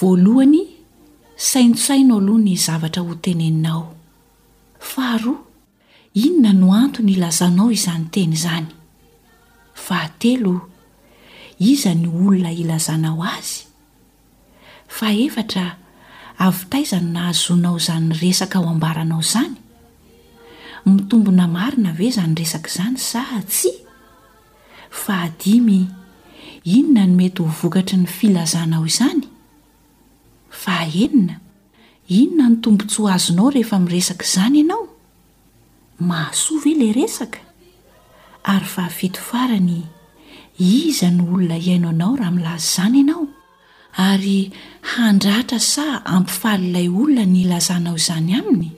Voalohany, saintsaino aloha ny zavatra hoteneninao. Faharoa, inona no antony ilazanao izany teny izany? Fahatelo, iza ny olona ilazanao azy? Fahefatra, avy taiza no nahazoanao izany resaka ho ambaranao izany? Mitombina marina ve izany resaka izany sa tsia? Fahadimy, Inona no mety ho vokatry ny filazanao izany? Fahaenina, Inona no tombontsoa azonao rehefa miresaka izany ianao? Mahasoa ve ilay resaka? Ary fahafito farany, Iza no olona hihaino anao raha milaza izany ianao? Ary handratra sa hampifaly ilay olona ny hilazanao izany aminy?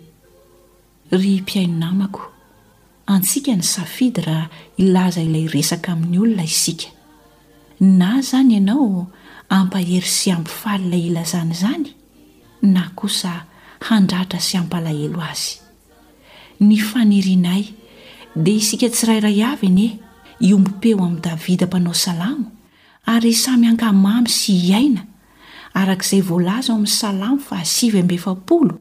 Ry mpihaino namako, antsika ny safidy raha hilaza ilay resaka amin'ny olona isika. Na izany ianao hampahery sy hampifaly ilay hilazana izany, na kosa handratra sy hampalahelo azy. Ny fanirianay, dia isika tsirairay avy anie hiombom-peo amin'i Davida mpanao salamo ary samy hankamamy sy hiaina, araka izay voalaza ao amin'ny Salamo fahasivy amby efapolo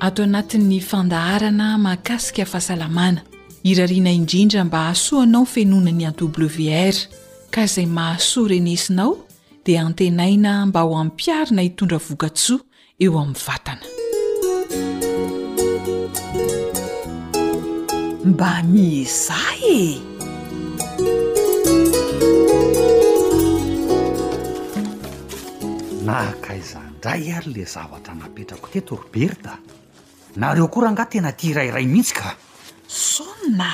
Ato anatin'ny fandaharana mahakasika fahasalamana, irariana indrindra mba hahasoa anao fenoina ny AWR, ka izay mahasoa renesinao dia antenaina mba ho ampiharina hitondra vokatsoa eo amin'ny vatana. Mba miezaha e! Nahakaiza Dray ary le zavatra napetrako teto ry Berthe a! Nareo koa rangah tena tia rairay mihitsy ka! Son a!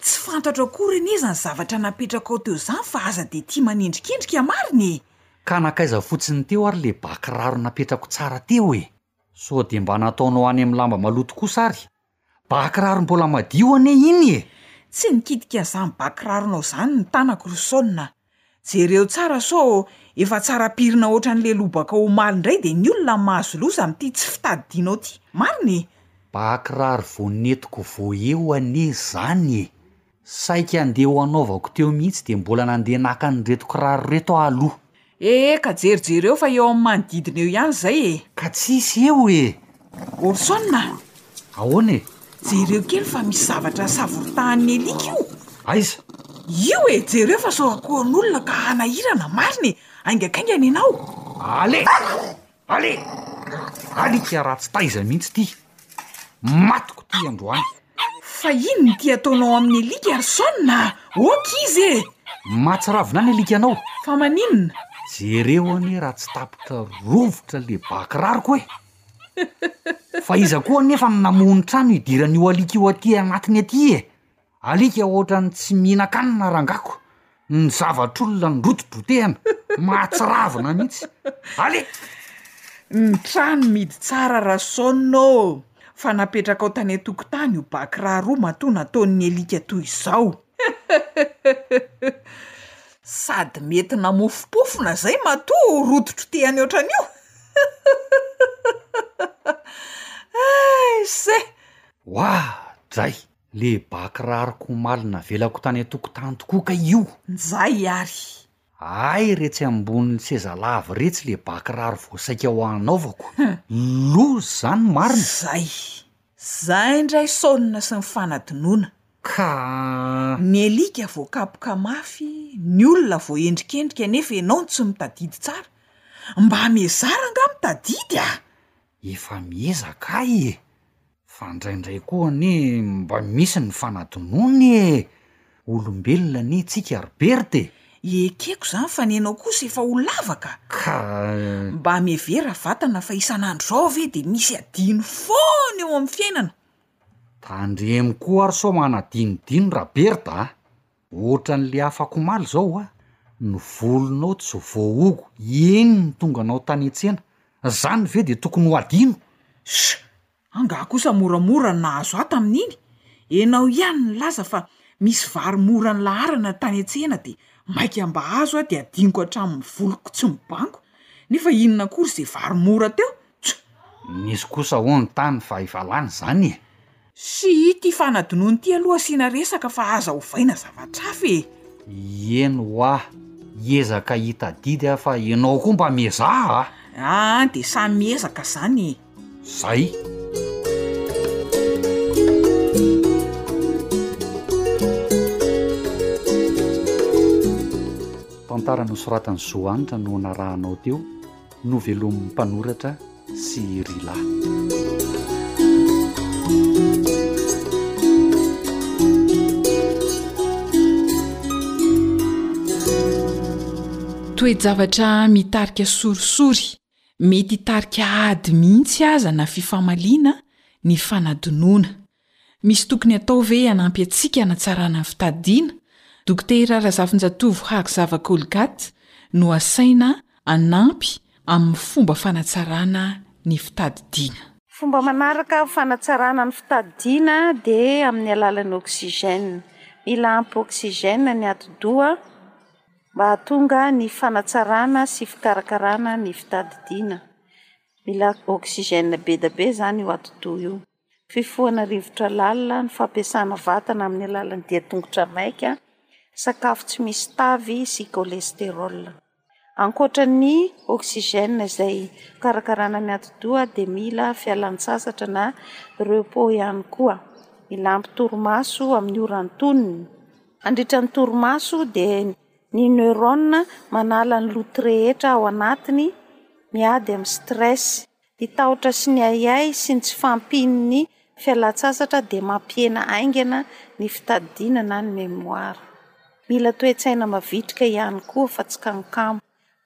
Tsy fantatro akory anie izany zavatra napetrako ao teo izany fa aza dia tia manendrikendrika marina e! Ka nankaiza fotsiny teo ary le bà kiraro napetrako tsara teo e! Sao dia mba nataonao any amin'ny lamba maloto kosa ary Ba kiraro mbola madio anie iny e! Tsy nikitika an'izany ba kiraronao izany ny tanako ry Son a! Jereo tsara sao efa tsara pirina ohatran'ilay lobakao omaly indray dia ny olona no mahazo loza amin'ity tsy fitadidianao ity. Marina e! Ba kiraro vao nentiko vao eo anie izany e! Saika andeha ho anaovako teo mihitsy dia mbola nandeha naka an'ireto kiraro ireto aho aloha. Ee ka jerijery eo fa eo amin'ny manodidina eo ihany izay e! Ka tsisy eo e! Orson a! Ahoana e! Jereo kely fa misy zavatra savorin-tahan'ny alika io! Aiza? Io e! Jereo fa sao akohon'olona ka hanahirana marina e! Haingakaingana ianao! Alé! Allez! Alika ratsy taiza mihitsy ity. Matiko ity androany. Fa inona ity ataonao amin'ny alika ry son a! Ok izy e! Mahatsiravina ny alikanao. Fa maninona? Jereo anie raha tsy tapitra rovitra le bà kiraroko e! Fa iza koa anefa no namoha ny trano hidiran'io alika io aty anatiny aty e! Alika ohatran'ny tsy mihinan-kanina rangako, ny zavatr'olona nirotibotehana, mahatsiravina mihitsy. Ale! Ny trano mihidy tsara Rason ô! Fa napetrakao tany an-tokotany io bakra roa matoa nataon'ny alika toy izao. Sady mety namofompofona izay matoa rototro tehany ohatran'io. Ay se! Oa, dray! Le ba kiraroko omaly navelako tany an-tokotany tokoa kay io! Njay ary! Ay retsy ambonin'ny seza lava retsy le ba kiraro vao saika ho anaovako! Loza zany ny marina! Zay! Zay ndray saonona sy ny fanadinoana! Ka! Ny alika voakapoka mafy, ny olona voaendrikendrika nefa ianao no tsy mitadidy tsara! Mba mezara angaha mitadidy a! Efa miezaka ahy e! Fa ndraindray koa anie mba misy ny fanadinoana e! Olombelona anie tsika ry Berthe e! Ekeko izany fa ny anao kosa efa ho lava ka! Ka! Mba mihevera vatana fa isan'andro izao ve dia misy adino foana eo amin'ny fiainana? Tandremo koa ary sao manadinodino ra Berthe a! Ohatran'le afaka omaly zao hoa, ny volinao tsy voahogo eny ny tonganao tany an-tsena, zany ve de tokony ho adino? Sha! Angaha kosa moramora ny nahazo ahy tamin'iny? Enao ihany nilaza fa misy vary mora nilaharana tany an-tsena de maika mba azo aho de adinoko hatramin'ny voliko tsy mibango, nefa inona akory ze vary mora teo? Tjo! Nisy kosa hono tany fa efa lany zany e! Sy ity fanadinoana ity aloha asiana resaka fa aza ovaina zavatra hafa e! Ieny hoa, hiezaka hitadidy aho fa ianao koa mba miezaha a! Aa dia samy miezaka zany e! Zay! Tantara nosoratan'i Zo Hanitra no narahanao teo. Novelomin'ny mpanoratra sy ry lahy. Toe-javatra mitarika sorisory, mety hitarika ady mihitsy aza na fifamaliana ny fanadinoana. Misy tokony atao ve hanampy antsika hanatsarana ny fitadidiana? Dokotera Razafinjatovo Harizava Colgat no asaina hanampy amin'ny fomba fanatsarana ny fitadidiana. Fomba manaraka fanatsarana ny fitadidiana dia amin'ny alalan'ny oxygène. Mila ampy oxygène ny atidoha mba hahatonga ny fanatsarana sy fikarakarana ny fitadidiana. Mila oxygène be dia be izany io atidoha io. Fifohana rivotra lalina, ny fampiasana vatana amin'ny alalan'ny dian-tongotra maika, sakafo tsy misy tavy sy cholestérol. Ankoatra ny oxygène izay hikarakarana ny atidoha dia mila fialan-tsasatra na repos ihany koa. Mila ampy torimaso amin'ny ora antonony. Mandritra ny torimaso dia ny neurones manala ny loto rehetra ao anatiny miady amin'ny stress. Ny tahotra sy ny ahiahy sy ny tsy fahampian'ny fialan-tsasatra dia mampihena haingana ny fitadidiana na ny memoara. Mila toe-tsaina mavitrika ihany koa fa tsy kamokamo.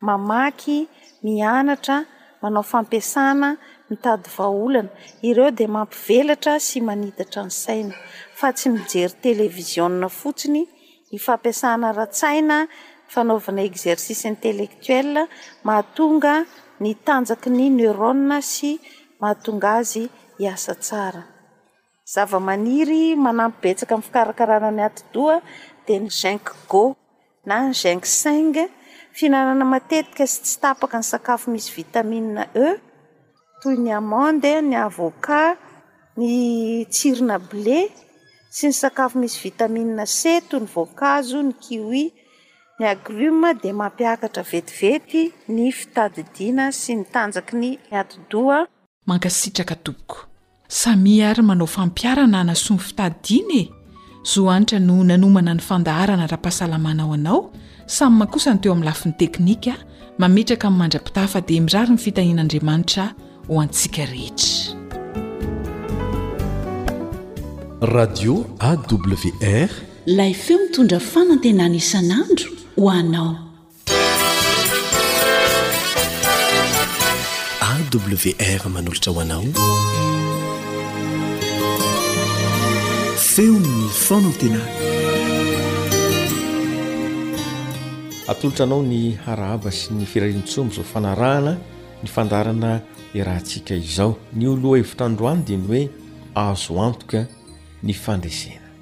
Mamaky, mianatra, manao fampiasana, mitady vahaolana, ireo dia mampivelatra sy manitatra ny saina, fa tsy mijery televiziona fotsiny, ny fampiasana ara-tsaina, ny fanaovana exercice intellectuel mahatonga ny tanjaky ny neurones sy mahatonga azy hiasa tsara. Zavamaniry manampy betsaka amin'ny fikarakarana ny atidoha dia ny ginkgo na ny ginseng, fihinanana matetika sy tsy tapaka ny sakafo misy vitamine E, toy ny amande, ny avocat, ny tsirona ble sy ny sakafo misy vitamine C toy ny voankazo, ny kiwi, ny agrumes dia mampiakatra vetivety ny fitadidiana sy ny tanjaky ny atidoha. Mankasitraka tompoko. Samia ary manao fampiharana hanasoa ny fitadidiana e! Zo Hanitra no nanomana ny fandaharana ara-pahasalamana ho anao, samy makosa ny teo amin'ny lafiny teknika, mametraka ny mandra-pitaha fa dia mirary ny fitahian'Andriamanitra ho antsika rehetra. Radio AWR. Ilay feo mitondra fanantenana isan'andro ho anao. AWR manolotra ho anao feon'ny fonantenana. Atolotra anao ny harahaba sy ny firarian-tsoa amin'izao fanarahana ny fandaharana iarahantsika izao. Ny ho lohahevitra androany dia ny hoe azo antoka ny fandresena.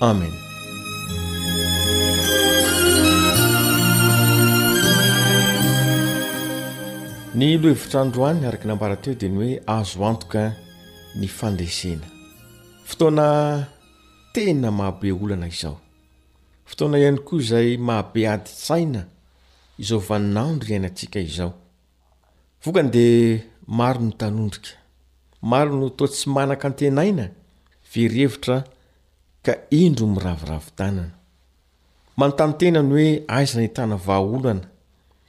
Amen. Ny lohevitra androany araka ny ambara teo dia ny hoe azo antoka ny fandresena fotoana tena mahabe olana izao fotoana ihany koa izay mahabe adi-tsaina izao vaninandro iainantsika izao Vokany dia maro no tanondrika. Maro no toa tsy manan-kantenaina, very hevitra ka indro miraviravy tanana. Manontany tena ny hoe aiza ny ahitana vahaolana,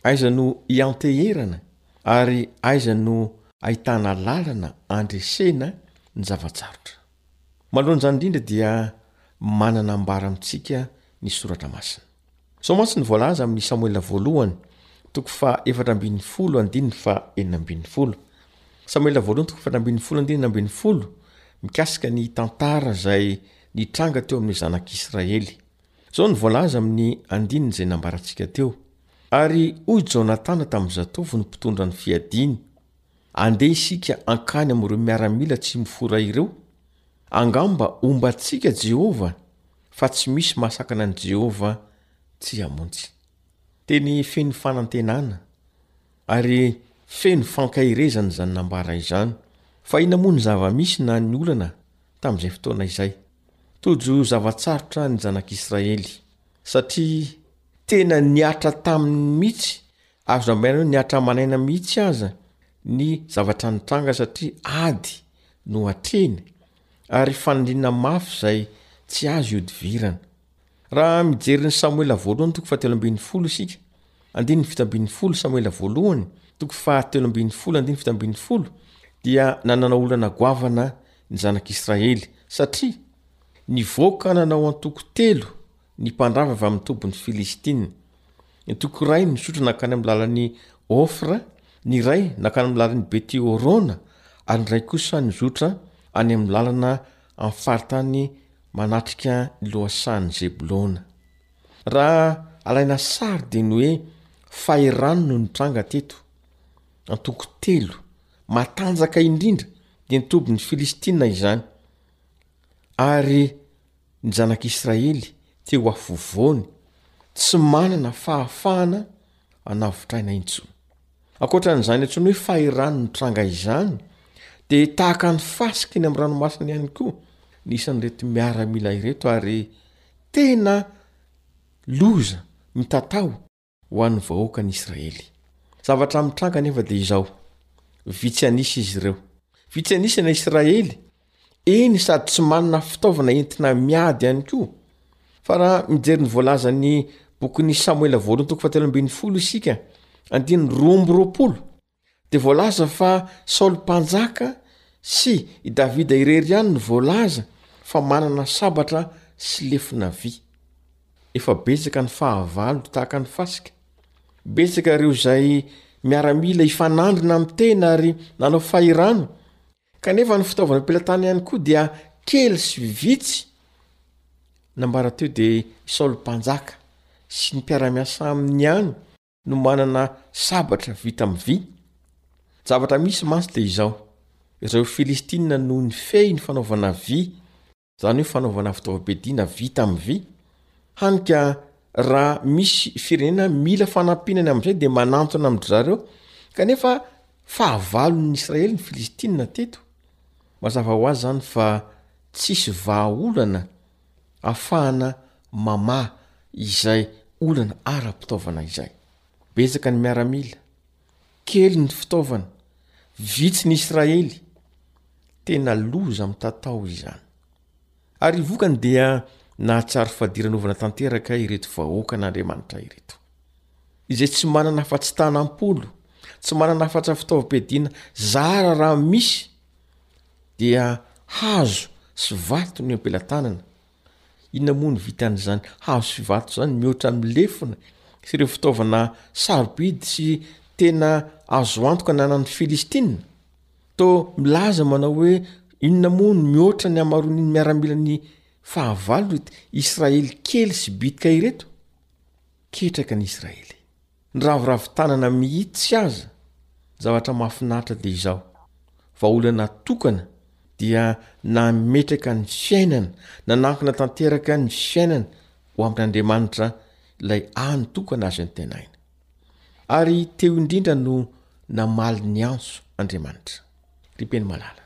aiza no ianteherana ary aiza no ahitana lalana andresena ny zava-tsarotra. Manoloana izany indrindra dia manana ambara amintsika ny soratra masina. Izao mantsy ny voalaza amin'ny Samoela voalohany toko faha efatra ambin'ny folo andininy faha enina ambin'ny folo. Samoela voalohany toko efatra ambin'ny folo andininy ambin'ny folo mikasika ny tantara izay nitranga teo amin'ny zanak'Israely. Izao ny voalaza amin'ny andininy izay nambarantsika teo. Ary hoy Jonatana tamin'ny zatovo ny mpitondra ny fiadiany, Andeha isika hankany amin'ireo miaramila tsy mifora ireo? Angamba homba antsika Jehovah, fa tsy misy mahasakana an'i Jehovah tsy hamonjy. Teny feno fanantenana ary feno fankaherezana izany nambara izany. Fa inona moa ny zava-misy na ny olana tamin'izay fotoana izay? Tojo zava-tsarotra ny zanak'Israely, satria tena nihatra taminy mihitsy Azo lazaina hoe nihatra aman'aina mihitsy aza ny zavatra nitranga satria ady no hatrehina ary fanindriana mafy izay tsy azo ihodivirana. Raha mijery ny Samoela voalohany toko fahatelo ambin'ny folo isika, andininy fito ambin'ny folo, Samoela voalohany toko fahatelo ambin'ny folo, andininy fito ambin'ny folo, dia nanana olana goavana ny zanak'Israely satria nivoaka nanao antoko telo ny mpandrava avy amin'ny tobin'ny Filistina. Ny toko iray nizotra nankany amin'ny lalan'i Ofra, ny iray nankany amin'ny lalan'i Beti-Horona, ary ny iray kosa nizotra any amin'ny lalana amin'ny faritany manatrika ny lohasahan'i Zebolona. Raha alaina sary dia ny hoe fahirano no nitranga teto. Antoko telo matanjaka indrindra dia ny tobin'ny Filistina izany. Ary ny zanak'Israely teo afovoany tsy manana fahafahana hanavotra aina intsony. Ankoatra an'izany antsoina hoe fahirano nitranga izany, dia tahaka ny fasika eny amin'ny ranomasina ihany koa ny isan'ireto miaramila ireto ary tena loza mitatao. ho an'ny vahoakan'i Israely. Zavatra mitranga anefa dia izao, Vitsy an'isa izy ireo. Vitsy an'isa ny Israely, eny sady tsy manana fitaovana entina miady ihany koa. Fa raha mijery ny voalazan'ny bokin'i Samoela voalohany toko fahatelo ambin'ny folo isika, andininy roa amby roapolo, Dia voalaza fa Saoly Mpanjaka sy i Davida irery ihany no voalaza fa manana sabatra sy lefona vy. Efa betsaka ny fahavalo tahaka ny fasika. Betsaka ireo izay miaramila hifanandrina amin'ny tena ary nanao fahirano, kanefa ny fitaovam-pilatana ihany koa dia kely sy vitsy. Nambara teo dia i Saoly Mpanjaka sy ny mpiara-miasa aminy ihany no manana sabatra vita amin'ny vy? Zavatra misy mantsy dia izao, ireo Filistina no nifehy ny fanaovana vy, izany hoe fanaovana fitaovam-piadiana vita amin'ny vy, hany ka raha misy firenena mila fanampiana ny amin'izay dia manantona amin-dry zareo, kanefa fahavalon'ny Israely ny Filistina teto. Mazava ho azy izany fa tsisy vahaolana afahana mamaha izay olana ara-pitaovana izay. Betsaka ny miaramila, kely ny fitaovana, vitsy ny Israely. Tena loza mitatao izany. Ary vokany dia nahatsary fadiranovana tanteraka ireto vahoakan'Andriamanitra ireto, izay tsy manana afa-tsy tanam-polo, tsy manana afa-tsy fitaovam-piadiana zara raha misy, Dia hazo sy vato ny ampelatanana. Inona moa no vitan'izany hazo sy vato izany mihoatra amin'ny lefona sy ireo fitaovana sarobidy sy tena azo antoka nanan'ny Filistina? Toa milaza manao hoe inona moa no mihoatra ny hamaroan'ny miaramilan'ny fahavalo ireto Israely kely sy bitika ireto? Ketraka ny Israely. Ny ravoravo tanana mihitsy aza zavatra mahafinaritra dia izao. Vahaolana tokana dia nametraka ny fiainana, nanankina tanteraka ny fiainana ho amin'Andriamanitra ilay any tokana azy antenaina. Ary teo indrindra no namaly ny antso Andriamanitra. Ry Mpino malala,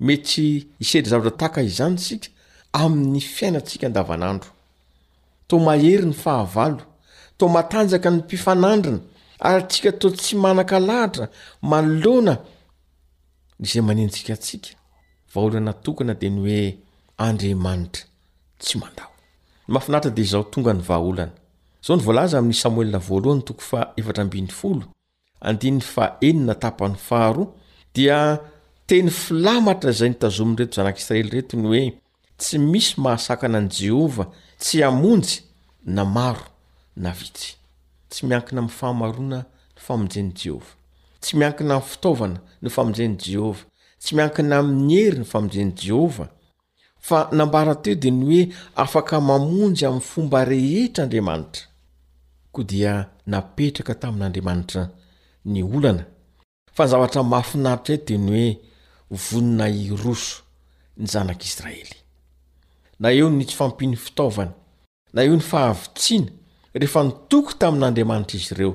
mety hisedra zavatra tahaka izany isika amin'ny fiainantsika andavanandro. Toa mahery ny fahavalo, toa matanjaka ny mpifanandrina, ary tsika toa tsy manan-kalahatra manoloana izay manenjika antsika. Vahaolana tokana dia ny hoe Andriamanitra tsy mandao. Ny mahafinaritra dia izao tonga ny vahaolana. Izao no voalaza amin'ny Samoela voalohany toko faha efatra ambin'ny folo. Andininy fahenina tapany faharoa dia teny filamatra izay notazomin'ireto Zanak'Israely ireto ny hoe tsy misy mahasakana an'i Jehovah tsy hamonjy na maro na vitsy. Tsy miankina amin'ny fahamaroana ny famonjen'i Jehovah. Tsy miankina amin'ny fitaovana ny famonjen'i Jehovah. Tsy miankina amin'ny hery ny famonjen'i Jehovah. Fa nambara teo dia ny hoe afaka mamonjy amin'ny fomba rehetra Andriamanitra. Koa dia napetraka tamin'Andriamanitra ny olana. Fa ny zavatra mahafinaritra eto dia ny hoe vonona hiroso ny zanak'Israely. Na eo ny tsy fahampian'ny fitaovana, Na eo ny fahavitsiana, rehefa nitoky tamin'Andriamanitra izy ireo,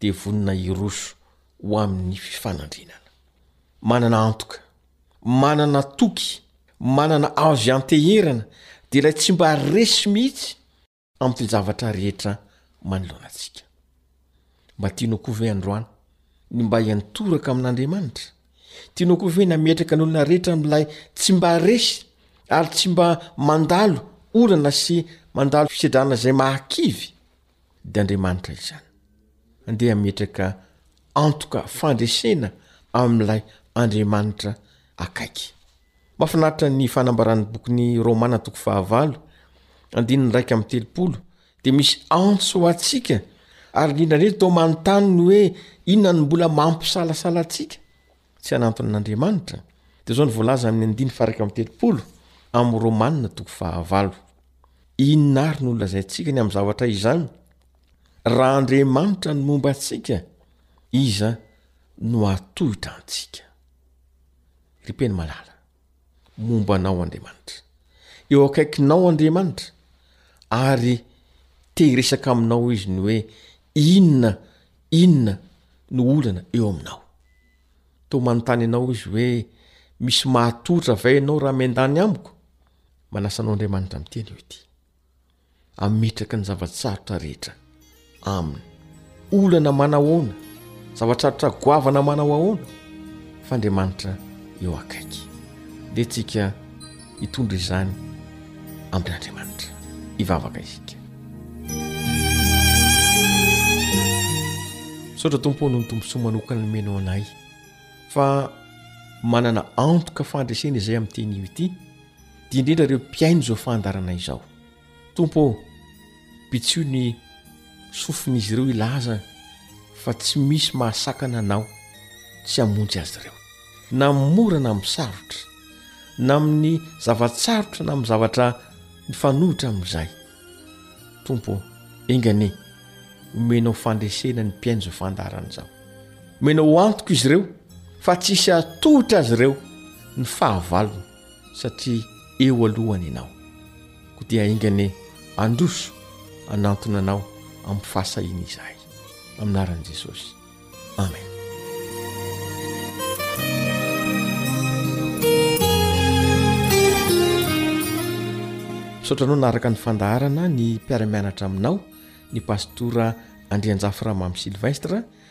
dia vonona hiroso ho amin'ny fifanandrinana. Manana antoka, manana toky, manana azo ianteherana, dia ilay tsy mba resy mihitsy amin'ny zavatra rehetra manoloana antsika. Mba tianao koa ve androany ny mba hiantoraka amin'Andriamanitra? Tianao koa ve ny hametraka ny olona rehetra amin'ilay tsy mba resy ary tsy mba mandalo olana sy mandalo fisedrana izay mahakivy? Dia Andriamanitra izany. Andeha hametraka antoka fandresena amin'ilay Andriamanitra akaiky. Mahafinaritra ny fanambaran'ny bokin'ny Romana toko fahavalo, andininy iraika amby telopolo dia misy antso ho antsika ary indrindra indrindra tao manontany ny hoe inona no mbola mampisalasala antsika tsy anantonan'andriamanitra dia izao ny voalaza amin'ny andiny faraka amin'ny telopolo amin'ny romana toko fahavalo inona ary no lazaintsika ny amin'ny zavatra izany raha andriamanitra ny momba antsika iza no atohitra antsika ripeny malala momba anao Andriamanitra. Eo akaikinao Andriamanitra ary te hiresaka aminao izy ny hoe inona inona no olana eo aminao. Toa manontany anao izy hoe misy mahatohitra va ianao raha miandany amiko? Manasa anao Andriamanitra miteny hoe ty. Ametraka ny zava-tsarotra rehetra aminy. Olana manahoana, zava-tsarotra goavana manao ahoana fa Andriamanitra eo akaiky. Lentsika hitondra izany amin'Andriamanitra. Hivavaka isika. Misaotra Tompo noho ny tombontsoa manokana nomenao anay fa manana antoka fandresena izay amin'ny teny io ity. dia indrindra ireo mpihaino izao fandaranay izao tompo ô mpitsio ny sofin'izy ireo hilaza fa tsy misy mahasakana anao tsy hamonjy azy ireo na mora na amin'ny sarotra na amin'ny zava-tsarotra na amin'ny zavatra mifanohitra amin'izay tompo engane omenao fandresena ny mpihaino izao fandarana izao omenao antoko izy ireo fa tsy hisy atohitra azy ireo ny fahavalony satria eo alohany ianao, koa dia enga anie handroso hanantona anao amin'ny fahasahiana izahay. Amin'ny anaran'i Jesosy. Amen. Misaotranao naharaka ny fandaharana ny mpiara-mianatra aminao ny pastora Andrianjafy Ramamy Sylvestre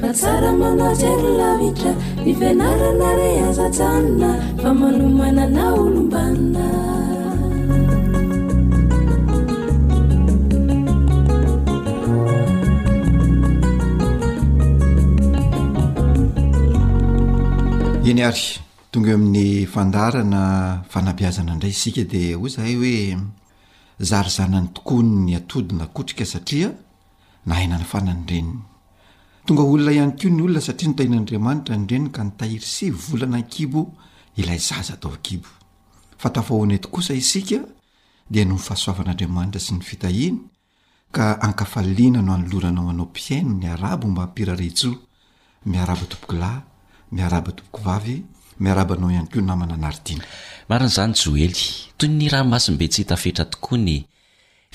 Fa tsara manao jery lavitra Ny fianarana re aza ajanona Fa manomana na olom-banona eny ary tonga eo amin'ny fandarana fanabiazana indray isika dia hoy zahay hoe zaryzanany tokoany ny atodina kotrika satria Nahena ny fanan'ny reniny. Tonga olona ihany koa ny olona satria nitahian'Andriamanitra ny reniny ka nitahiry sivy volana an-kibo ilay zaza tao an-kibo. Fa tafahoana eto kosa isika dia noho ny fahasoavan'Andriamanitra sy ny fitahiany ka an-kafaliana no anolorana ho anao mpihaino ny arabo mba ampirarijo. Miaraba tompoko lahy, miaraba tompoko vavy, miaraba anao ihany koa namana Nardina. Marina izany Joely. Toy ny ranomasimbe tsy hita fetra tokoa ny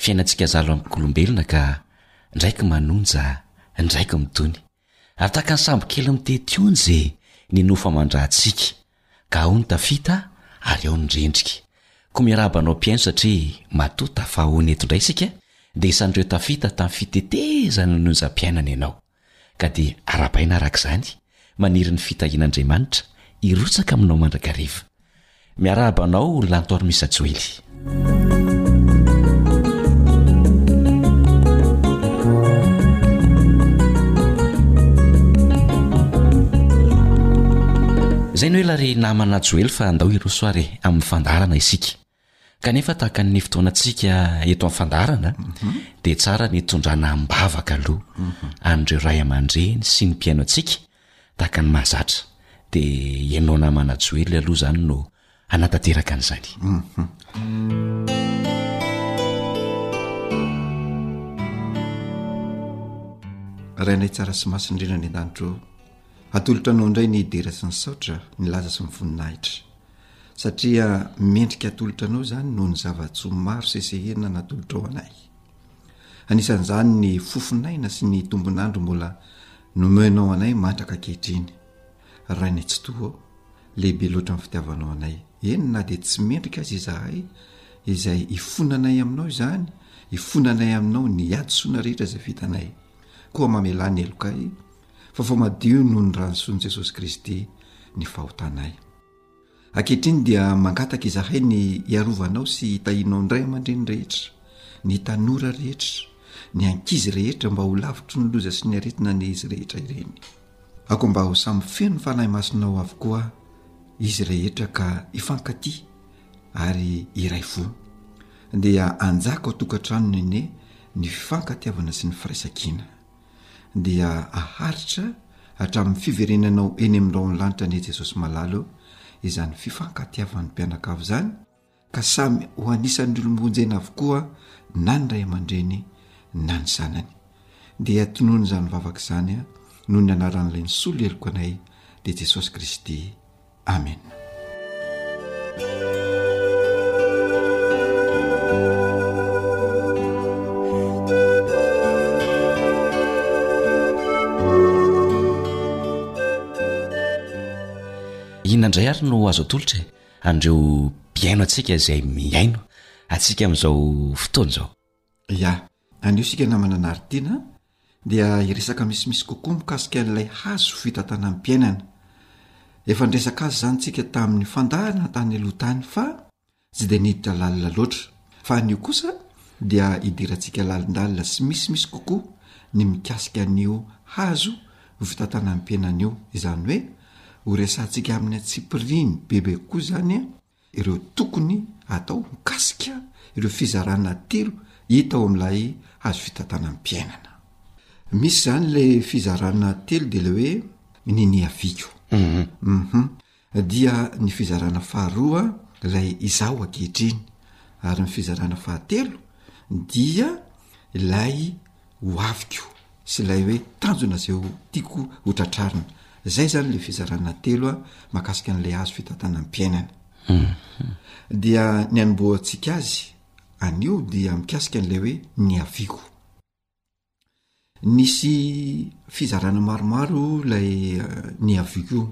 Fiainantsika zalo amkolombelona ka ndraiky manonja ndraiky mitony ary tahaka ny sambo kely mitety onjy e ny nofo amandratsika ka ao ny tafita ary ao ny rendrika ko miarahaba anao mpihaino satria matoa tafahaona eto ndray isika de isan'ireo tafita tam fitetezana ny onjam-piainana ianao. ka dia arabaina araka izany, maniry ny fitahian' Andriamanitra hirotsaka aminao mandrakariva. Miarahaba anao Lantor Misajoely. Izay no ela ry namana Joely fa andao hiroso ary amin'ny fandaharana isika. Kanefa tahaka ny fotoanantsika eto amin'ny fandaharana dia tsara ny hitondrana am-bavaka aloha an'ireo ray aman-dreny sy ny mpihaino antsika tahaka ny mahazatra. Dia ianao namana Joely aloha izany no hanatanteraka an'izany. Rainay tsara sy masina indrindra any an-danitra ô, atolotra anao indray ny dera sy ny saotra, ny laza sy ny voninahitra. Satria mendrika atolotra anao izany noho ny zava-tsoa maro sesehena natolotrao anay. Anisan'izany ny fofon'aina sy ny tombon'andro mbola nomenao anay mandraka ankehitriny. Ray ny Tsitoha ô, lehibe loatra ny fitiavanao anay, eny na dia tsy mendrika aza izahay izay ifonanay aminao izany, ifonanay aminao ny hadisoana rehetra izay vitanay. Koa mamelà ny helokay, fa vao madio noho ny ran'ny soan'i Jesosy Kristy ny fahotanay. Ankehitriny dia mangataka izahay ny hiarovanao sy hitahianao ny ray aman-dreny rehetra, ny tanora rehetra, ny ankizy rehetra mba ho lavitry ny loza sy ny aretina ny izy rehetra ireny. Aoka mba ho samy feno ny Fanahy Masinao avokoa izy rehetra ka hifankatia ary iray fo. Dia hanjaka ao tokantranon'i Neh ny fifankatiavana sy ny firaisankina. dia aharitra hatramin'ny fiverenanao eny amin'ny rahon'ny lanitra anie Jesosy malala o izany fifankatiavan'ny mpianakavy izany ka samy ho anisan'ny olombonjena avokoa na ny ray aman-dreny na ny zanany dia tonony izany vavaka izany a noho ny anaran'ilay nisolo heloka anay dia Jesosy Kristy Amen. Inona indray ary no azo atolotra e an'ireo mpihaino antsika izay mihaino antsika amin'izao fotoana izao Ya, anio isika namana Naritina dia hiresaka misimisy kokoa mikasika an'ilay hazo fitantanam-piainana. Efa niresaka azy izany isika tamin'ny fandaharana tany aloha tany fa tsy dia niditra lalina loatra. Fa anio kosa dia hidirantsika lalindalina sy misimisy kokoa ny mikasika an'io hazo ho fitantanam-piainana io. Izany hoe horesahantsika amin'ny antsipiriany bebe kokoa izany ireo tokony hatao mikasika ireo fizarana telo hita ao amin'ilay hazo fitantanam-piainana. Misy izany ilay fizarana telo dia ilay hoe ny ny haviako. Mhm. Mhm. Dia ny fizarana faharoa ilay izaho ankehitriny. Ary ny fizarana fahatelo dia ilay ho aviko sy ilay hoe tanjona izay ho tiako ho tratrarina. Izay izany ilay fizarana telo a, makasika an'ilay hazo fitantanam-piainana. Dia ny anombohantsika azy anio dia mikasika an'ilay hoe ny haviako. Nisy fizarana maromaro ilay ny haviako io.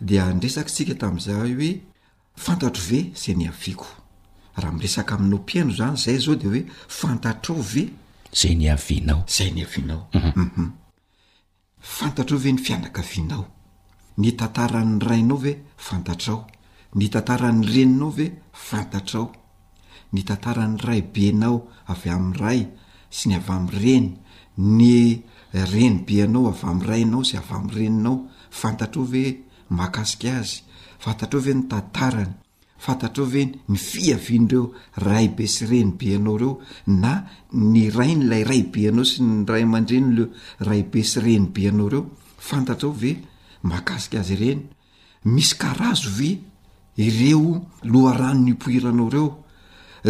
Dia niresaka isika tamin'izay hoe Fantatro ve zay niaviako? Raha miresaka aminao mpihaino zany zay zao de hoe fantatrao ve. Zay niavianao? Zay niavianao. Hum. Fantatrao ve ny fianakavianao? Ny tantaran'ny rainao ve fantatrao? Ny tantaran'ny reninao ve fantatrao? ny tantaran'ny raibenao avy amin'ny ray sy ny avy amin'ny reny, ny renibe anao avy amin'ny rainao sy avy amin'ny reninao, fantatrao ve mahakasika azy? Fantatrao ve ny tantarany? Fantatrao ve ny fiavian'ireo raibe sy renibe anao ireo na ny rain'ilay raibe anao sy ny ray aman-drenin'ireo raibe sy renibe anao ireo? Fantatrao ve mahakasika azy ireny? Misy karazo ve ireo loharano nipoiranao ireo?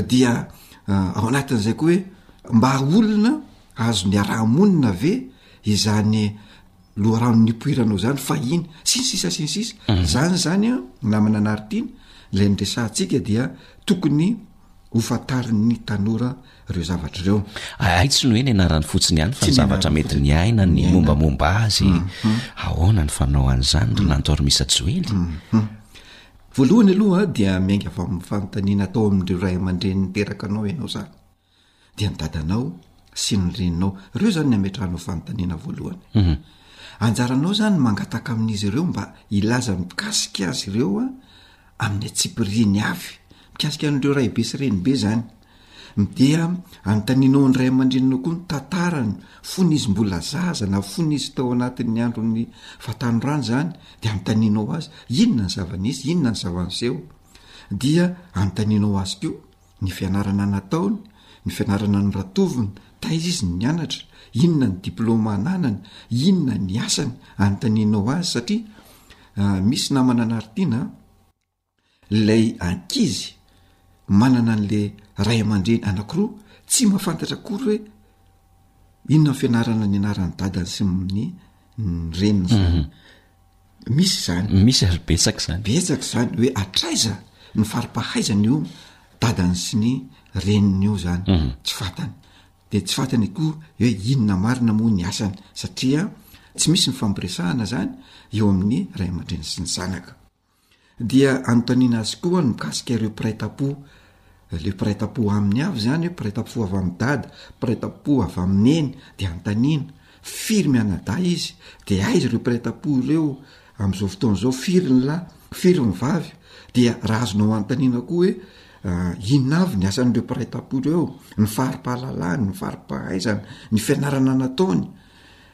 Dia ao anatin'izay koa hoe mba olona azo niaraha-monina ve izany loharano nipoiranao izany fahiny? Sy ny sisa sy ny sisa. Mhm. Zany zany a, namana anaritiana, ilay niresahantsika dia tokony ho fantarin'ny tanora ireo zavatra ireo ahay tsy no hoe ny anarany fotsiny ihany fa ny zavatra mety ny aina ny mombamomba azy mm, mm. ahoana ny fanao an'izany ry nantormisa joely voalohany aloha dia miainga avy amin'ny fanontaniana atao amin'ireo ray aman-dreny niteraka anao ianao zany dia ny dadanao sy ny reninao ireo zany ny ametrahanao fanontaniana voalohany mhm. anjaranao zany mangataka amin'izy ireo mba hilaza mikasika azy ireo a amin'ny atsipiriany avy mikasika an'ireo raybe sy renibe zany Dia anontanianao ny ray aman-dreninao koa ny tantarany, fony izy mbola zaza na fony izy tao anatin'ny andron'ny fahatanorany izany, dia anontanianao azy inona ny zava-nisy, inona ny zava-niseho. Dia anontanianao azy koa ny fianarana nataony, ny fianarana noratoviny, taiza izy no nianatra, inona ny diplaoma ananany, inona ny asany, anontanianao azy satria misy namana anaritiana an! Ilay ankizy manana an'ilay ray aman-dreny anankiroa tsy mahafantatra akory hoe inona ny fianarana nianaran'ny dadany sy ny reniny izany. Mhm. Misy izany. Misy ary betsaka izany. Betsaka izany hoe hatraiza ny fari-pahaizany io dadany sy ny reniny io izany. Mhm. Tsy fantany. Dia tsy fantany akory hoe inona marina moa ny asany satria tsy misy ny fampiresahana izany eo amin'ny ray aman-dreny sy ny zanaka. dia anontaniana azy koa ny mikasika ireo mpiray tam-po, ilay mpiray tam-po aminy avy izany hoe mpiray tam-po avy amin'i dada, mpiray tam-po avy amin'i neny, dia anontaniana firy mianadahy izy, dia aiza ireo mpiray tam-po ireo amin'izao fotoana izao, firy ny lahy, firy ny vavy, dia raha azonao anontaniana koa hoe inona avy ny asan'ireo mpiray tam-po ireo, ny fari-pahalalany, ny fari-pahaizany, ny fianarana nataony.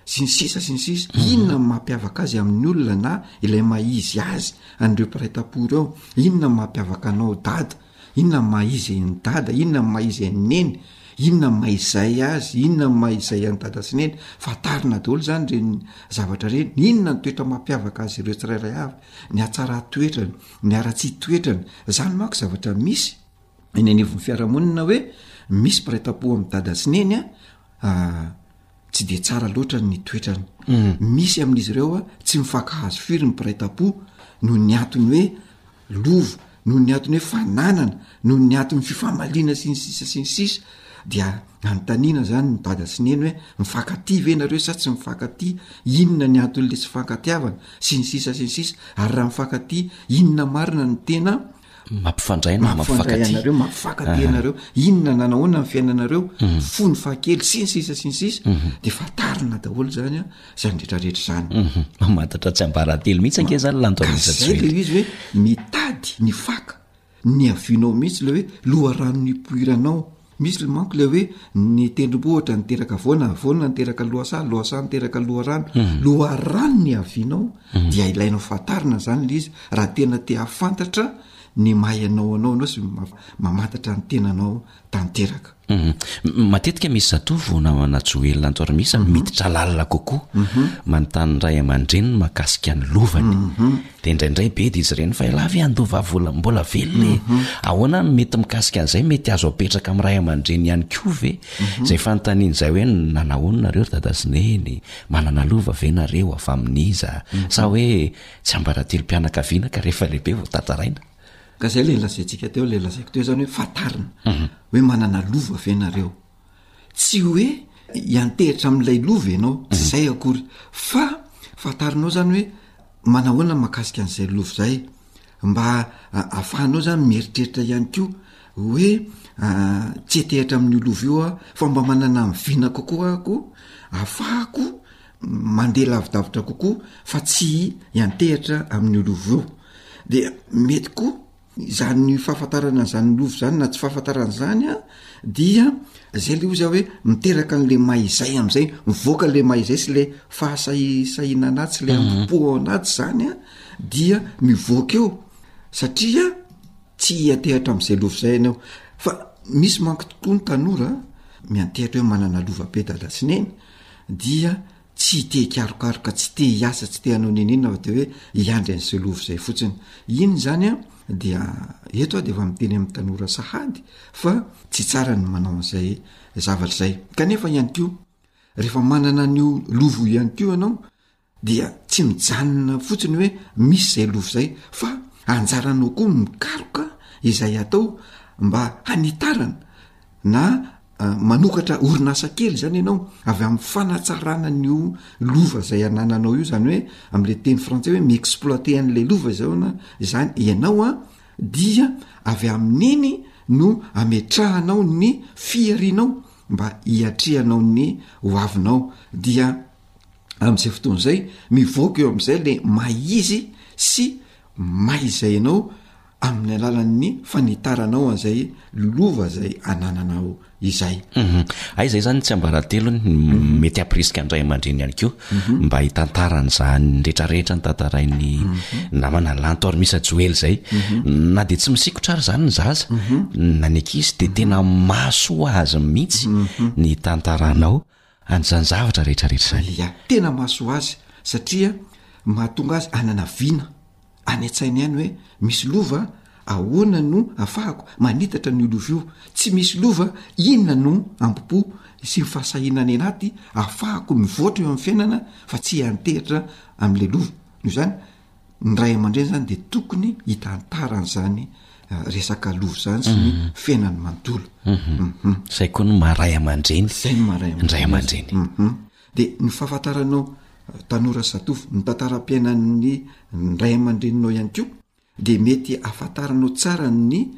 Sy ny sisa sy ny sisa. Inona no mampiavaka azy amin'ny olona na ilay maha izy azy an'ireo mpiray tampo ireo? Inona no mampiavaka anao dada? Inona no maha izy an'i dada? Inona no maha izy an'i neny? Inona no maha izay azy? Inona no maha izay an'i dada sy neny? Fantarina daholo izany ireny zavatra ireny. Inona no toetra mampiavaka azy ireo tsirairay avy? Ny hatsaran-toetrany, ny haratsian toetrany. Izany manko zavatra misy eny anivon'ny fiarahamonina hoe misy mpiray tampo amin'ny dada sy neny an, tsy dia tsara loatra ny toetrany misy amin'izy ireo a tsy mifankahazo firy ny mpiray tam-po noho ny antony hoe lova noho ny antony hoe fananana noho ny anton'ny fifamaliana sy ny sisa sy ny sisa dia anontanina zany ny dada sy neny hoe mifankatia ve nareo sa tsy mifankatia inona ny anton'le tsy fankatiavana sy ny sisa sy ny sisa ary raha mifankatia inona marina ny tena mampifandray na mampifandray anareo mampifakaty ianareo inona nanahoana ny fiainanareo mhm. fo ny fahakely siny sisa siny sisa mhm. de fatarina daholo zany a zany retrarehetra zany mhm. mamatatra tsy ambarantelo mihitsy ange zany lantoazay le izy hoe mitady ny faka ny avianao mihitsy le hoe loharanony poiranao Misy le manko le hoe ny tendrombohitra niteraka voana, voana niteraka lohasaha, lohasaha niteraka loharano, mhm. loharano ny avianao mhm. dia ilainao fantarina zany le izy raha tena te hafantatra ny maha ianao anao anao sy mamantatra ny tenanao tanteraka mhm. matetika misy zatovo vonamana joelona antoarmisa miditra lalina kokoa manontany ray aman-dreny ny makasika ny lovany Dia indraindray be dia izy ireny fa elah ve handova vola mbola velona e! Ahoana no mety mikasika an'izay? Mety azo apetraka amin'ny ray aman-dreny ihany koa ve? Izay fanontaniana izay hoe nanahoana nareo ry dada sy neny? Manana lova ve nareo? Avy amin'iza? Sa hoe tsy ambaratilim-pianakaviana ka rehefa lehibe vao tantaraina? Ka izay ilay lazaintsika teo, ilay lazaiko teo izany hoe fantarina hoe manana lova ve nareo? Tsy hoe hiantehitra amin'ilay lova ianao, tsy izay akory, fa fantarinao izany hoe manahoana ny mahakasika an'izay lova izay, mba ahafahanao izany mieritreritra ihany koa hoe tsy hiantehitra amin'io lova io aho fa mba manana ny vina kokoa aho koa ahafahako mandeha lavidavitra kokoa fa tsy hiantehitra amin'io lova io. Dia mety koa Izany fahafantarana an'izany lova izany na tsy fahafantarana izany an, dia izay le ozy hoe miteraka an'le may izay am'izay mivoaka le may izay sy le fahasahisahiana anaty sy le mhm. ampo ao anaty zany an dia mivoaka eo satria tsy iatehatra am'izay lova izay ianao fa misy manko tokoa ny tanora miantehatra hoe manana lova be dada sy neny dia Tsy te hikarokaroka, tsy te hiasa, tsy te hanao nenenina fa de hoe hiandry an'izay lova izay fotsiny. Iny zany a dia eto aho de efa miteny amin'ny tanora sahady fa tsy tsara ny manao an'izay zavatra izay. Kanefa ihany koa rehefa manana an'io lova io ihany koa ianao dia tsy mijanona fotsiny hoe misy izay lova izay fa anjaranao koa mikaroka izay atao mba hanitarana. na manokatra orinasa kely zany ianao avy amin'ny fanatsarana an'io lova zay anananao io zany hoe am'le teny frantsay hoe mi-exploiter an'le lova izao ana izany ianao a dia avy amin'iny no ametrahanao ny fiharianao mba hiatrehanao ny ho avinao dia am'izay fotoana izay mivoaka eo am'izay le may izy sy may izay ianao amin'ny alalan'ny fanitaranao an'izay lova izay anananao izay. Mhm. Aiza izany ny tsiambaratelony, mhm. mety hampirisika ny ray aman-dreny ihany koa mhm. mba hitantarany izany rehetrarehetra ny tantarain'ny namana lanto ary misa joely izay. Na dia tsy misikotra ary izany ny zaza na ny ankizy dia tena mahasoa azy mihitsy ny tantaranao. an'izany zavatra rehetrarehetra izany. Dia tena mahasoa azy, satria mahatonga azy hanana vina any an-tsainy ihany hoe, Misy lova, ahoana no hahafahako manitatra an'io lova io? Tsy misy lova, inona no hambom-po sy ny fahasahiana any anaty hahafahako mivoatra eo amin'ny fiainana fa tsy hiantehitra amin'ilay lova? Noho izany, ny ray aman-dreny zany de tokony hitantarany zany eh, resaka lova zany sy ny mhm. fiainany manontolo mhm. mhm. zay koa no maray aman-dreny zay no maray ndray aman-dreny de ny fahafataranao eh, tanora satofo ny tantaram-piainan'ny ndray aman-dreninao ihany koa de mety afantaranao tsara ny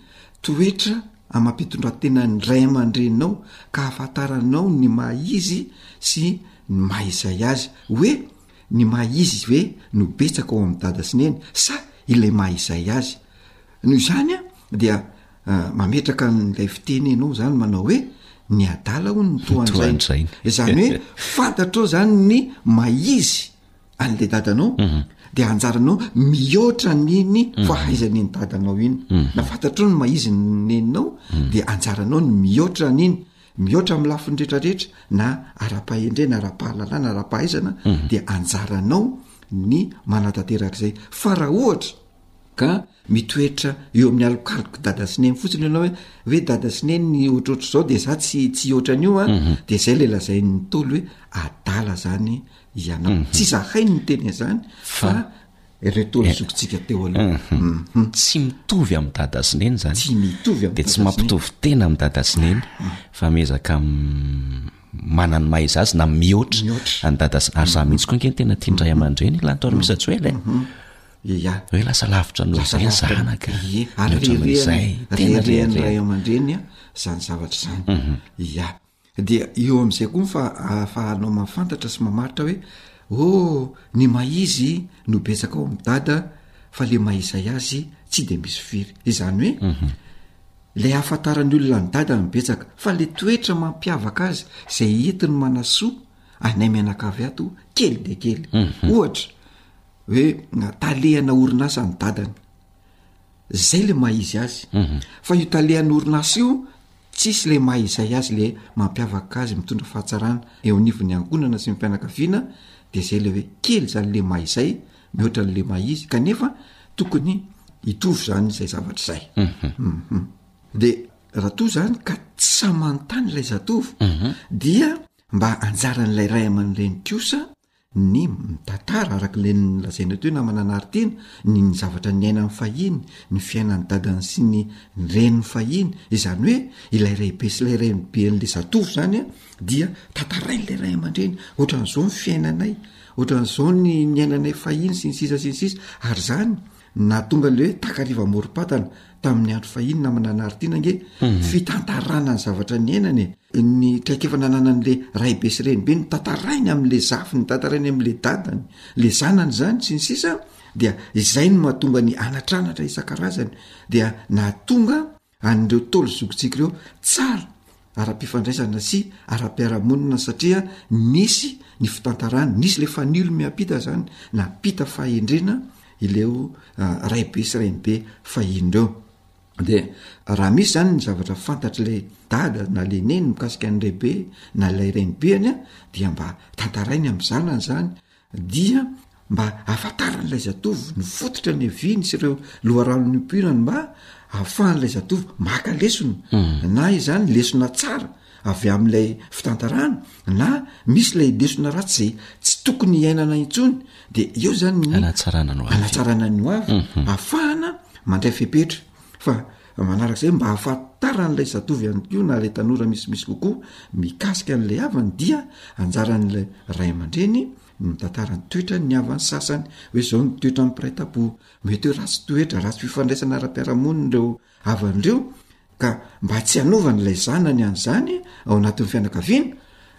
toetra amam-pitondratena ny ray aman-dreninao ka afantaranao ny maha izy sy ny maha izay azy hoe Ny maha izy ve no betsaka ao amin'ny dada sy neny sa ilay maha izay azy? Noho izany an, dia mametraka an'ilay fiteny ianao izany manao hoe ny adala hono ny tohanjainy. Izany hoe fantatrao izany ny maha izy an'ilay dadanao mhm. dia anjaranao mihoatra niny mhm. fahaizany iny dadanao iny. Mhm. Na fantatrao ny maha izy ny neninao dia anjaranao ny mihoatra niny Mihoatra amin'ny lafiny rehetra rehetra na ara-pahendrena, ara-pahalalana, ara-pahaizana dia anjaranao ny manatanteraka izay. Fa raha ohatra ka mitoetra eo amin'ny alokalok'i dada sy neny fotsiny ianao hoe hoe dada sy neny ny ohatrohatr'izao dia za tsy tsy ohatran'io a mhm. dia zay le lazain'ny ntoly hoe adala zany ianao mhm. tsy zahainy ny teny an'izany fa ireto ny zokintsika teo aloha mhm. tsy mitovy amin'ny dada sy neny zany tsy mitovy de tsy mampitovy tena amin'ny dada sy neny mhm. fa miezaka manany maiza azy na mihoatra any dada sy ary za mihitsy koa nge ny tena tia ndray aman-dreny ilany taona misy atsy hoe lay ya hoe lasa lavitra no zay zanaka ary reherehan'izay tena rehehan'ray aman-dreny a zany zavatra zany ya Dia eo amin'izay koa ny fa- ahafahanao mahafantatra sy mamaritra hoe, Oh, ny maha-izy no betsaka ao amin'i Dada fa le maha-izay azy tsy dia misy firy. Izany hoe, ilay hahafantaran'ny olona an'i Dada no betsaka, fa le toetra mampiavaka azy izay entiny manasoa anay mianakavy ato kely dia kely. Ohatra, hoe talehana orinasa ny dadany. Zay le maha izy azy. Fa io talehan'ny orinasa io tsisy le maha izay azy le mampiavaka azy mitondra fahatsarana eo anivon'ny angonana sy ny fianakaviana de zay le hoe kely zany le maha izay mihoatra ny le maha izy kanefa tokony hitovy zany zay zavatra zay uhum de raha toa zany ka tsy sahy manontany ilay zatovo dia mba anjaran'ilay ray aman'ireny kosa ny mitantara, araka ilay nolazainao teo namana Anaritiana, ny ny zavatra niainany fahiny, ny fiainan'ny dadany sy ny reniny fahiny, izany hoe ilay raibe sy ilay reniben'ilay zatovo zany an, dia tantarain'ilay ray aman-dreny, ohatran'izao ny fiainanay, ohatran'izao ny niainanay fahiny sy ny sisa sy ny sisa, ary zany nahatonga ilay hoe takariva amorom-patana tamin'ny andro fahiny namana Anaritiana ange, fitantarana ny zavatra niainany e! ny traikefa nananan'le raibe sy renibe ny tantarainy am'le zafy ny tantarainy am'le dadany le zanany zany sy ny sisa dia izay no mahatonga ny anatranatra isan-karazany dia nahatonga an'ireo taolo zokintsika ireo tsara ara-pifandraisana sy ara-piarahamonina satria nisy ny fitantarany nisy le fanilo miampita zany na pita fahendrena ileo ah, raibe sy renibe fahiny ireo de raha misy zany ny zavatra fantatry le dada na le neny mikasika any lehibe na lay renibeany a dia mba tantarainy am zanany zany dia mba afantarany lay zatovo ny fototra ny viny sy ireo loharano ny ompirany mba afahan'lay zatovo maka lesona na izany lesona tsara avy amin'ilay fitantarana na misy ilay lesona ratsy zay tsy tokony iainana intsony de eo zany ny anatsarana ny hoavy anatsarana ny hoavy mhm. afahana mandray fepetra fa manaraka izay mba hahafatara an'ilay zatovy any ko na ilay tanora misimisy kokoa mikasika an'ilay havany dia anjaran'ilay ray aman-dreny ny mitantara ny toetra ny havany sasany hoe zao ny toetra ny mpiray tam-po mety hoe ratsy toetra ratsy fifandraisana ara-piarahamonina ireo havandreo ka mba tsy hanaovany ilay zanany an'izany ao anatin'ny fianakaviana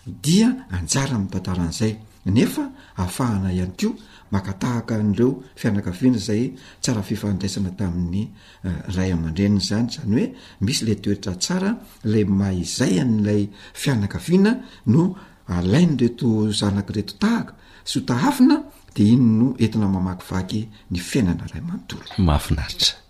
dia anjara amin'ny tantara an'izay nefa afahana ihany koa makatahaka an'ireo fianakaviana izay tsara fifandraisana tamin'ny eh, ray aman-dreny izany izany hoe misy ilay toetra tsara ilay maizay an'ilay fianakaviana no alainy reto zanaka reto tahaka sy ho tahafina dia iny no entina mamakivaky ny fiainana ray manontolo mahafinaritra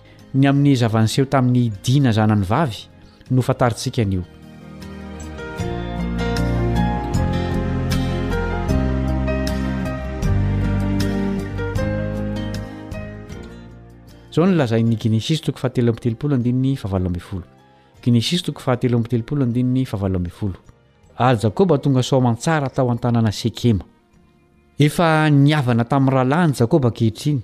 Ny amin'ny zava-niseho tamin'i Dina zanany vavy no fantarintsika anio. Izao no lazain'ny Genesisy toko fahatelo amby telopolo andininy fahavalo ambin'ny folo. Genesisy toko fahatelo amby telopolo andininy fahavalo ambin'ny folo. Ary Jakoba tonga soamantsara tao an-tanàna Sekema. Efa nihavana tamin'ny rahalahiny Jakoba ankehitriny,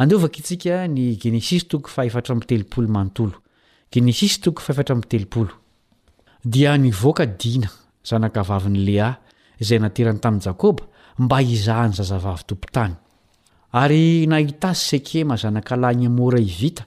Andao vakitsika ny Genesisy toko fahefatra amby telopolo manontolo. Genesisy toko fahefatra amby telopolo. Dia nivoaka Dina, zanakavavin'i Lea, izay naterany tamin'i Jakoba, mba hizaha ny zazavavy tompon-tany. Ary nahita azy Sekema, zanakalahin'i Hamora Hivita,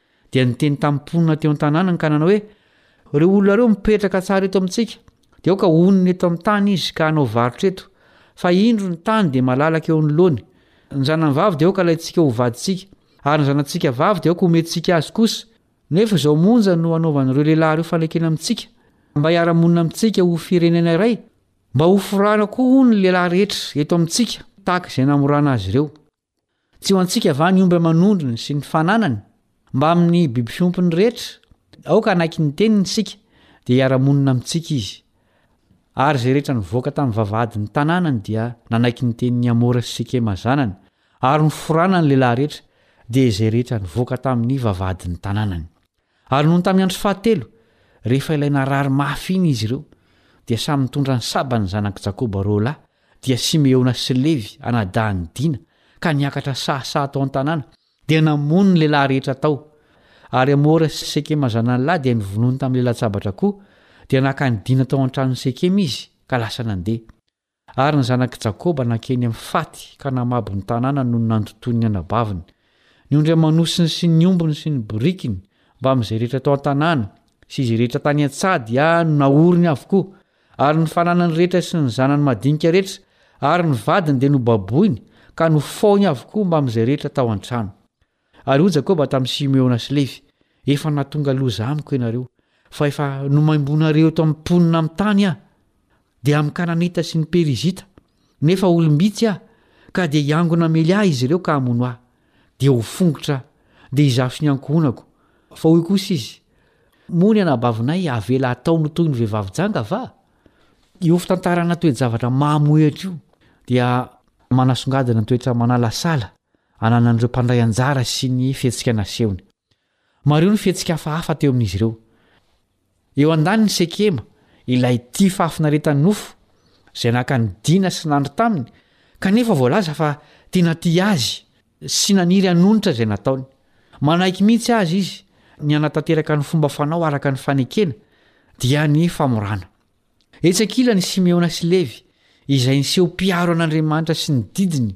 Dia niteny tamin'ny mponina teo an-tanànany ka nanao hoe, Ireo olona ireo mipetraka tsara eto amintsika, dia aoka honina eto amin'ny tany izy ka hanao varotra eto, fa indro ny tany dia malalaka eo anoloany. Ny zanany vavy dia aoka alaintsika ho vadintsika, ary ny zanatsika vavy dia aoka omentsika azy kosa, nefa izao monja no hanaovan'ireo lehilahy ireo fanekena amintsika, mba hiara-monina amintsika ho firenena iray, mba hoforana koa, hono, ny lehilahy rehetra eto amintsika, tahaka izay namorana azy ireo. Tsy ho antsika va ny omby aman'ondriny sy ny fananany? Mbamin'ny biby fiompiny rehetra? Aoka hanaiky ny teniny isika, dia hiara-monina amintsika izy. Ary izay rehetra nivoaka tamin'ny vavahadin'ny tanànany dia nanaiky ny tenin'i Hamora sy Sekema zanany, ary noforana ny lehilahy rehetra, dia izay rehetra nivoaka tamin'ny vavahadin'ny tanànany. Ary nony tamin'ny andro fahatelo, rehefa ilay narary mafy iny izy ireo, dia samy nitondra ny saban'ny zanak'i Jakoba roa lahy, dia Simeona sy Levy anadahin'i Dina, ka niakatra sahasaha tao an-tanàna, dia namono ny lehilahy rehetra tao. Ary Hamora sy Sekema zanany lahy dia novonoiny tamin'ny lalan-tsabatra koa, dia naka an'i Dina tao an-tranon'i Sekema izy, ka lasa nandeha. Ary ny zanak'i Jakoba nankeny amin'ny faty ka namabo ny tanàna noho ny nandotoan'ny anabaviny. Ny ondry aman'osiny sy ny ombiny sy ny borikiny, mbamin'izay rehetra tao an-tanàna, sy izay rehetra tany an-tsaha dia naoriny avokoa, ary ny fananany rehetra sy ny zanany madinika rehetra, ary ny vadiny dia nobaboiny ka nofaony avokoa mbamin'izay rehetra tao an-trano. Ary hoy Jakoba tamin'i Simeona sy Levy, Efa nahatonga loza amiko ianareo, fa efa nomaimbonareo eto amin'ny mponina amin'ny tany aho, dia amin'ny Kananita sy ny Perizita, nefa olom-bitsy aho, ka dia hiangona hamely ahy izy ireo ka hamono ahy, dia ho fongotra aho, dia hizafy ny ankohonako. Fa hoy kosa izy, Moa ny anabavinay avela hatao no toy ny vehivavy janga va? Io fitantarana toe-javatra mamohehitra io dia manasongadina ny toetra manalasala ananan'ireo mpandray anjara sy ny fihetsika nasehony. Mariho ny fihetsika hafahafa teo amin'izy ireo. Eo andanin'i Sekema, ilay tia fahafinaretan'ny nofo, izay naka an'i Dina sy nandry taminy, kanefa voalaza fa tena tia azy sy naniry hanonitra izay nataony. Manaiky mihitsy aza izy ny hanatanteraka ny fomba fanao araka ny fanekena, dia ny famorana. Etsy ankilany i Simeona sy Levy, izay niseho mpiaro an'Andriamanitra sy ny didiny